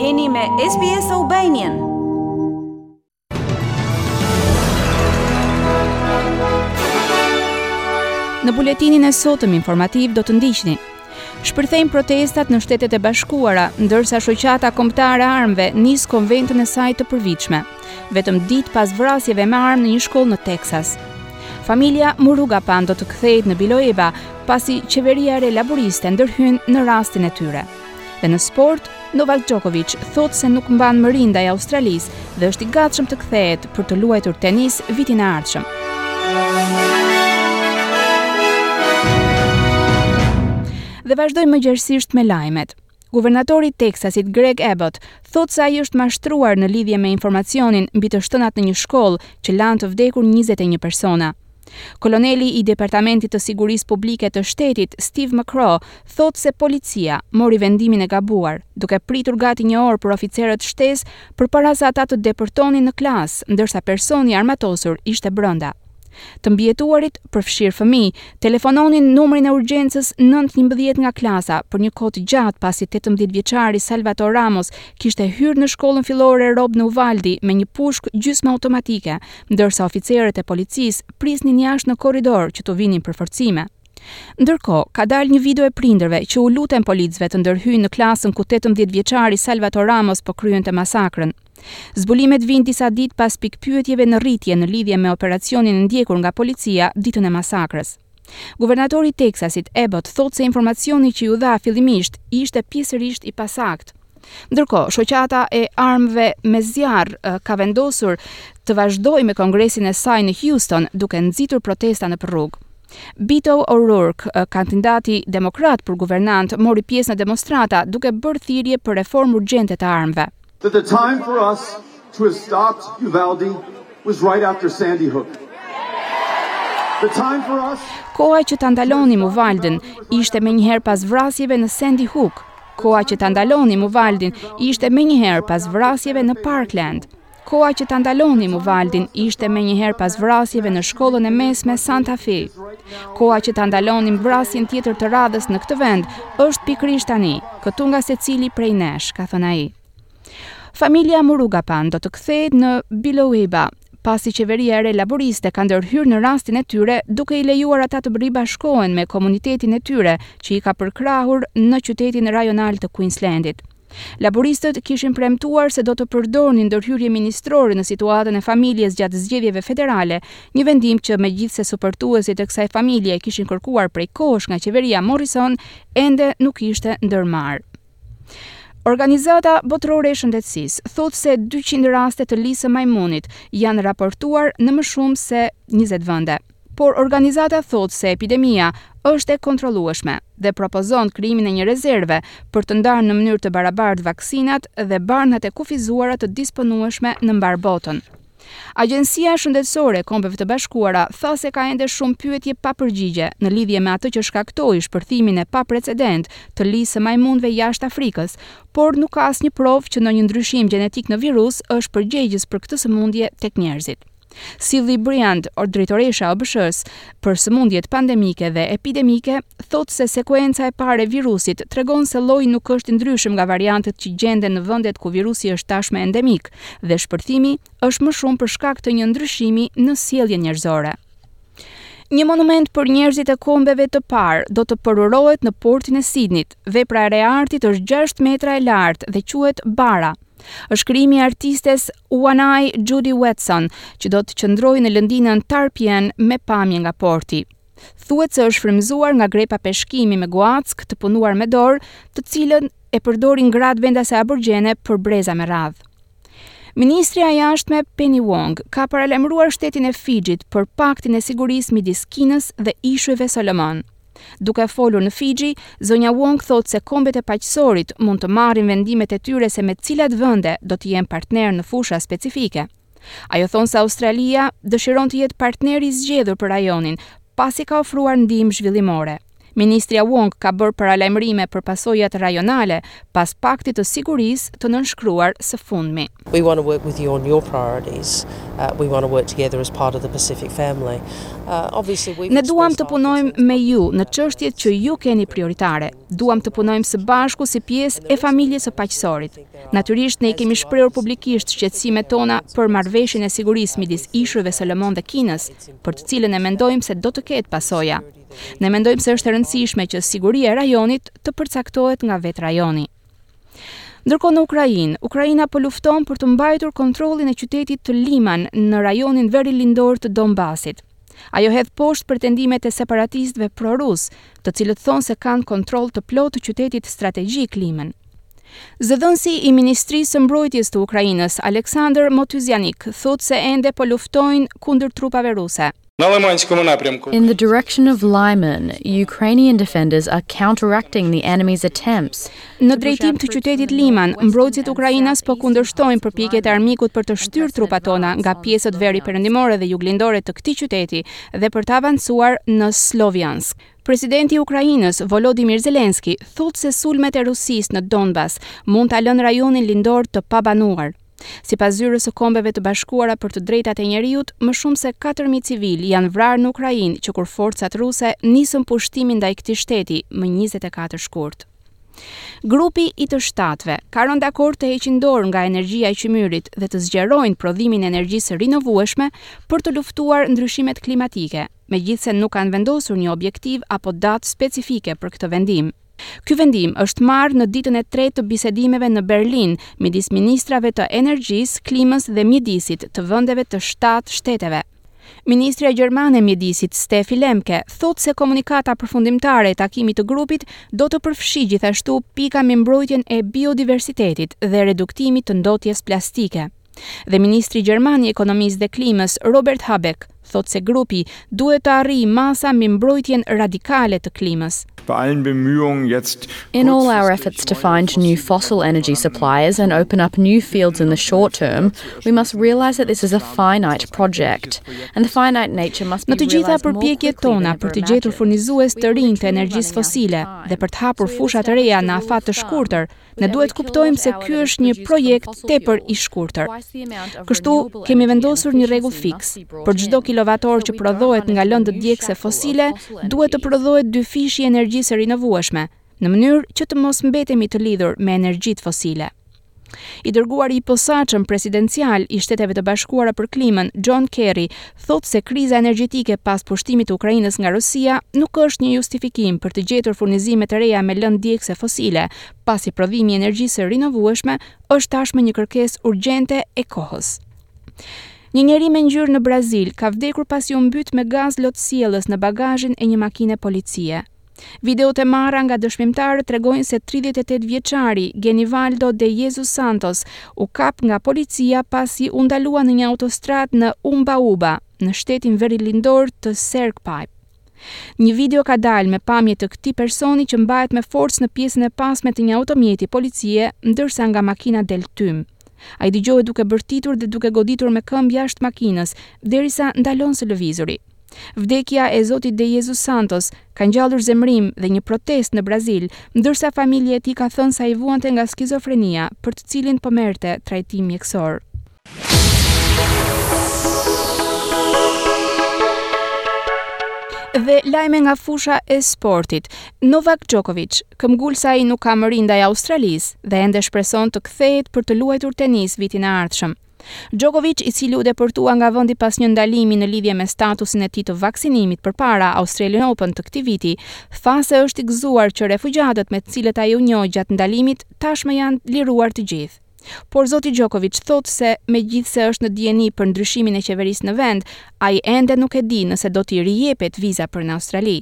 Jeni me SBS Albanian. Në buletinin e sotëm informativ do të ndiqni Shpërthejnë protestat në Shtetet e Bashkuara, ndërsa Shoqata Kombëtare e Armëve nis konventën e saj të përvitshme. vetëm ditë pas vrasjeve me armë në një shkollë në Teksas. Familja Murugapan do të kthehet në Biloeba pasi qeveria e re laburiste ndërhyn në rastin e tyre. Dhe në sport, Novak Djokovic thotë se nuk mban mëri ndaj Australisë dhe është i gatshëm të kthehet për të luajtur tenis vitin e ardhshëm. Dhe vazhdojmë më gjerësisht me lajmet. Guvernatori i Teksasit, Greg Abbott, thotë se ai është mashtruar në lidhje me informacionin mbi të shtënat në një shkollë që lanë të vdekur njëzet e një persona. Koloneli i Departamentit të Sigurisë Publike të Shtetit, Steve McCraw, thotë se policia mori vendimin e gabuar, duke pritur gati një orë për oficerët shtesë përpara se ata të depërtonin në klasë, ndërsa personi i armatosur ishte brenda. Të mbijetuarit, përfshirë fëmijë, telefononin numrin e urgjencës nëntë njëmbëdhjetë nga klasa, për një kohë të gjatë pasi tetëmbëdhjetë vjeçari Salvador Ramos kishte hyrë në shkollën fillore Robb në Uvaldi me një pushkë gjysmëautomatike, ndërsa oficerët e policisë prisnin jashtë në korridor që t'u vinin përforcime. Ndërkohë, ka dalë një video e prindërve që u luten policëve të ndërhyjnë në klasën ku tetëmbëdhjetë vjeçari Salvador Ramos po kryente masakrën. Zbulimet vijnë disa ditë pas pikëpyetjeve në rritje në lidhje me operacionin e ndjekur nga policia ditën e masakrës. Guvernatori i Teksasit, Abbott, thotë se informacioni që iu dha fillimisht ishte pjesërisht i pasaktë. Ndërkohë, shoqata e armëve me zjarr ka vendosur të vazhdojë me kongresin e saj në Houston, duke nxitur protesta nëpër rrugë. Beto O'Rourke, kandidati demokrat për guvernant, mori pjesë në demonstrata, duke bërë thirrje për reformë urgjente të armëve. That the time for us to have stopped Uvalde was right after Sandy Hook. The time for us Koha që ta ndalonim Uvaldin ishte menjëherë pas vrasjeve në Sandy Hook. Koha që ta ndalonim Uvaldin ishte menjëherë pas vrasjeve në Parkland. Koha që ta ndalonim Uvaldin ishte menjëherë pas vrasjeve në shkollën e mesme Santa Fe. Koha që ta ndalonim vrasjen tjetër të radhës në këtë vend është pikërisht tani. Këtu nga secili prej nesh, ka thënë ai. Familja Murugapan do të kthehet në Biloela, pasi qeveria e re laboriste ka ndërhyrë në rastin e tyre duke i lejuar ata të ribashkohen me komunitetin e tyre që i ka përkrahur në qytetin rajonal të Queensland-it. Laboristët kishin premtuar se do të përdornin ndërhyrje ministrore në situatën e familjes gjatë zgjedhjeve federale, një vendim që megjithëse suportuesit e kësaj familje kishin kërkuar prej kohësh nga qeveria Morrison, ende nuk ishte ndërmarrë. Organizata Botërore e Shëndetësisë thotë se 200 raste të lisë së majmunit janë raportuar në më shumë se 20 vende. Por organizata thotë se epidemia është e kontrollueshme dhe propozon krijimin e një rezerve për të ndarë në mënyrë të barabartë vaksinat dhe barnat e kufizuara të disponueshme në mbarë botën. Agjencia Shëndetësore e Kombeve të Bashkuara tha se ka ende shumë pyetje pa përgjigje në lidhje me atë që shkaktoi shpërthimin e paprecedentë të lisë së majmunve jashtë Afrikës, por nuk ka asnjë provë që ndonjë ndryshim gjenetik në virus është përgjegjës për këtë sëmundje tek njerëzit. Sylvie Briand, drejtoresha e OBSH-së, për sëmundjet pandemike dhe epidemike, thotë se sekuenca e parë e virusit tregon se lloji nuk është i ndryshëm nga variantet që gjenden në vendet ku virusi është tashmë endemik dhe shpërthimi është më shumë për shkak të një ndryshimi në sjelljen njerëzore. Një monument për njerëzit e kombeve të parë do të përurohet në portin e Sidnit. Vepra e re artit është 6 metra e lartë dhe quhet Bara. Është krijimi i artistes Waanyi Judy Watson, që do të qëndrojë në lëndinën Tarpeian me pamje nga porti. Thuhet se është frymëzuar nga grepa peshkimi me guackë të punuar me dorë, të cilën e përdorin gratë vendase aborgjene për breza me radhë. Ministrja e Jashtme Penny Wong ka paralajmëruar shtetin e Fixhit për Paktin e Sigurisë midis Kinës dhe Ishujve Solomon. Duke folur në Fixhi, zonja Wong thotë se kombet e paqësorit mund të marrin vendimet e tyre se me cilat vende do të jenë partnerë në fusha specifike. Ajo thonë se Australia dëshiron të jetë partneri i zgjedhur për rajonin, pasi ka ofruar ndihmë zhvillimore. Ministrja Wong ka bërë paralajmërime për pasojat rajonale pas paktit të sigurisë të nënshkruar së fundmi. We want to work with you on your priorities. We want to work together as part of the Pacific family. Ne duam të punojmë me ju në çështjet që ju keni prioritare. Duam të punojmë së bashku si pjesë e familjes së paqësorit. Natyrisht ne i kemi shprehur publikisht shqetësimet tona për marrëveshjen e sigurisë midis Ishujve Solomon dhe Kinës, për të cilën ne mendojmë se do të ketë pasoja. Ne mendojmë se është e rëndësishme që siguria e rajonit të përcaktohet nga vetë rajoni. Ndërkohë në Ukrainë, Ukraina po lufton për të mbajtur kontrollin e qytetit të Liman në rajonin verilindor të Donbasit. Ajo hedh poshtë pretendimet e separatistëve pro-rusë, të cilët thonë se kanë kontroll të plotë të qytetit strategjik Liman. Zëdhënësi i Ministrisë së Mbrojtjes të Ukrainës, Aleksandr Motuzyanik, thotë se ende po luftojnë kundër trupave ruse. In the direction of Lyman, Ukrainian defenders are counteracting the enemy's attempts. Në drejtim të qytetit Liman, mbrojtësit ukrainas po kundërshtojnë përpjekjet e armikut për të shtyrë trupat tona nga pjesët veri-perëndimore dhe jug-lindore të këtij qyteti dhe për të avancuar në Sloviansk. Presidenti i Ukrainës, Volodymyr Zelensky, thotë se sulmet e Rusisë në Donbas mund ta lënë rajonin lindor të pabanuar. Sipas Zyrës së Kombeve të Bashkuara për të Drejtat e Njeriut, më shumë se katër mijë civilë janë vrarë në Ukrainë që kur forcat ruse nisën pushtimin ndaj këtij shteti më njëzet e katër shkurt. Grupi i të Shtatëve ka rënë dakord të heqin dorë nga energjia e qymyrit dhe të zgjerojnë prodhimin e energjisë së rinovueshme për të luftuar ndryshimet klimatike, megjithëse nuk kanë vendosur një objektiv apo datë specifike për këtë vendim. Ky vendim është marrë në ditën e tretë të bisedimeve në Berlin midis ministrave të Energjisë, Klimës dhe Mjedisit të vendeve të shtatë shteteve. Ministrja gjermane e Mjedisit, Steffi Lemke, thotë se komunikata përfundimtare e takimit të grupit do të përfshijë gjithashtu pika mbi mbrojtjen e biodiversitetit dhe reduktimit të ndotjes plastike. Dhe ministri gjerman i Ekonomisë dhe Klimës, Robert Habeck, thotë se grupi duhet të arrijë masa mbi mbrojtjen radikale të klimës. In all our efforts to find new fossil energy suppliers and open up new fields in the short term, we must realise that this is a finite project, and the finite nature must be realised more quickly than ever imagined. Në të gjitha përpjekjet tona për të gjetur furnizues të rinj të energjisë fosile dhe për të hapur fusha të reja në afat të shkurtër, Ne duhet të kuptojmë se ky është një projekt tepër i shkurtër. Kështu, kemi vendosur një rregull fiks. Për çdo kilovator që prodhohet nga lëndët djegëse fosile, duhet të prodhohet dyfishi i energjisë së rinovueshme, në mënyrë që të mos mbetemi të lidhur me energjitë fosile. I dërguari i posaçëm presidencial i Shteteve të Bashkuara për Klimën, John Kerry, thotë se kriza energjetike pas pushtimit të Ukrainës nga Rusia nuk është një justifikim për të gjetur furnizime të reja me lëndë djegëse fosile, pasi prodhimi i energjisë së rinovueshme është tashmë një kërkesë urgjente e kohës. Një njeri me ngjyrë në Brazil ka vdekur pasi u mbyt me gaz lotsjellës në bagazhin e një makine policie. Videot e marra nga dëshmimtarët tregojnë se 38 vjeçari, Genivaldo de Jesus Santos, u kap nga policia pasi u ndalua në një autostradë në Umbauba, në shtetin verilindor të Sergipe. Një video ka dalë me pamje të këtij personi që mbahet me forcë në pjesën e pasme të një automjeti policie, ndërsa nga makina del tym. Ai dëgjohet duke bërtitur dhe duke goditur me këmbë jashtë makinës, derisa ndalon së lëvizuri. Vdekja e zotit De Jesus Santos ka ngjallur zemërim dhe një protestë në Brazil, ndërsa familja e tij ka thënë se ai vuante nga skizofrenia, për të cilin po merrte trajtim mjekësor. Dhe lajme nga fusha e sportit. Novak Djokovic këmbëngul se ai nuk ka mëri ndaj Australisë dhe ende shpreson të kthehet për të luajtur tenis vitin e ardhshëm. Djokovic, i cili u deportua nga vendi pas një ndalimi në lidhje me statusin e tij të vaksinimit përpara Australian Open të këtij viti, tha se është i gëzuar që refugjatët me të cilët ai u njoh gjatë ndalimit tashmë janë liruar të gjithë. Por zoti Djokovic thotë se megjithëse është në dijeni për ndryshimin e qeverisë në vend, ai ende nuk e di nëse do t'i rijepet viza për në Australi.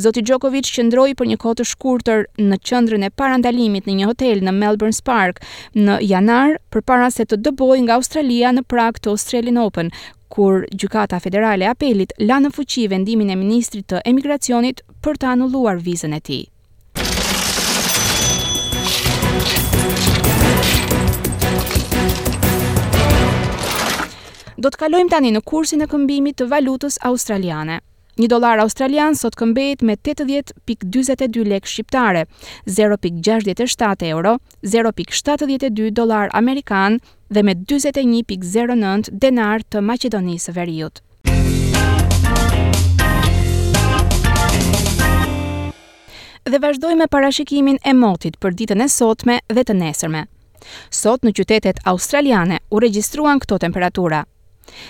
Zoti Djokovic qëndroi për një kohë të shkurtër në qendrën e parandalimit në një hotel në Melbourne's Park në janar, përpara se të dëbohej nga Australia në prag të Australian Open, kur Gjykata Federale e Apelit la në fuqi vendimin e ministrit të Emigracionit për të anulluar vizën e tij. Do të kalojmë tani në kursin e këmbimit të valutës australiane. Një dollar australian sot këmbehet me 80.42 lekë shqiptare, 0.67 euro, 0.72 dollar amerikan dhe me 41.09 denar të Maqedonisë së Veriut. Dhe vazhdoj me parashikimin e motit për ditën e sotme dhe të nesërme. Sot në qytetet australiane u regjistruan këto temperatura –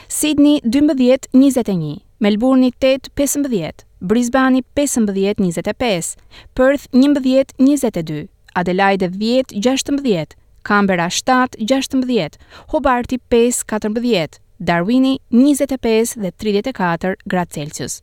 Sidni, dymbëdhjetë, njëzet e një, Melburni, tetë, pesëmbëdhjetë, Brisbani, pesëmbëdhjetë, njëzet e pesë, Perth, njëmbëdhjetë, njëzet e dy, Adelaide, dhjetë, gjashtëmbëdhjetë, Kanberra, shtatë, gjashtëmbëdhjetë, Hobarti, pesë, katërmbëdhjetë, Darwini, njëzet e pesë dhe tridhjetë e katër gradë Celsius.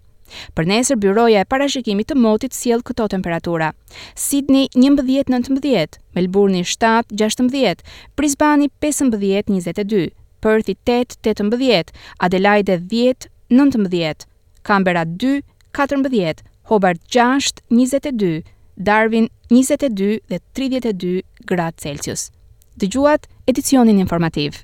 Për nesër byroja e parashikimit të motit sjell këto temperatura. Sydney 11-19, Melburni 7-16, Brisbane 15-22, Perth tetë, tetëmbëdhjetë, Adelaide dhjetë, nëntëmbëdhjetë, Canberra dy, katërmbëdhjetë, Hobart gjashtë, njëzet e dy, Darwin njëzet e dy dhe tridhjetë e dy gradë Celsius. Dëgjuat edicionin informativ.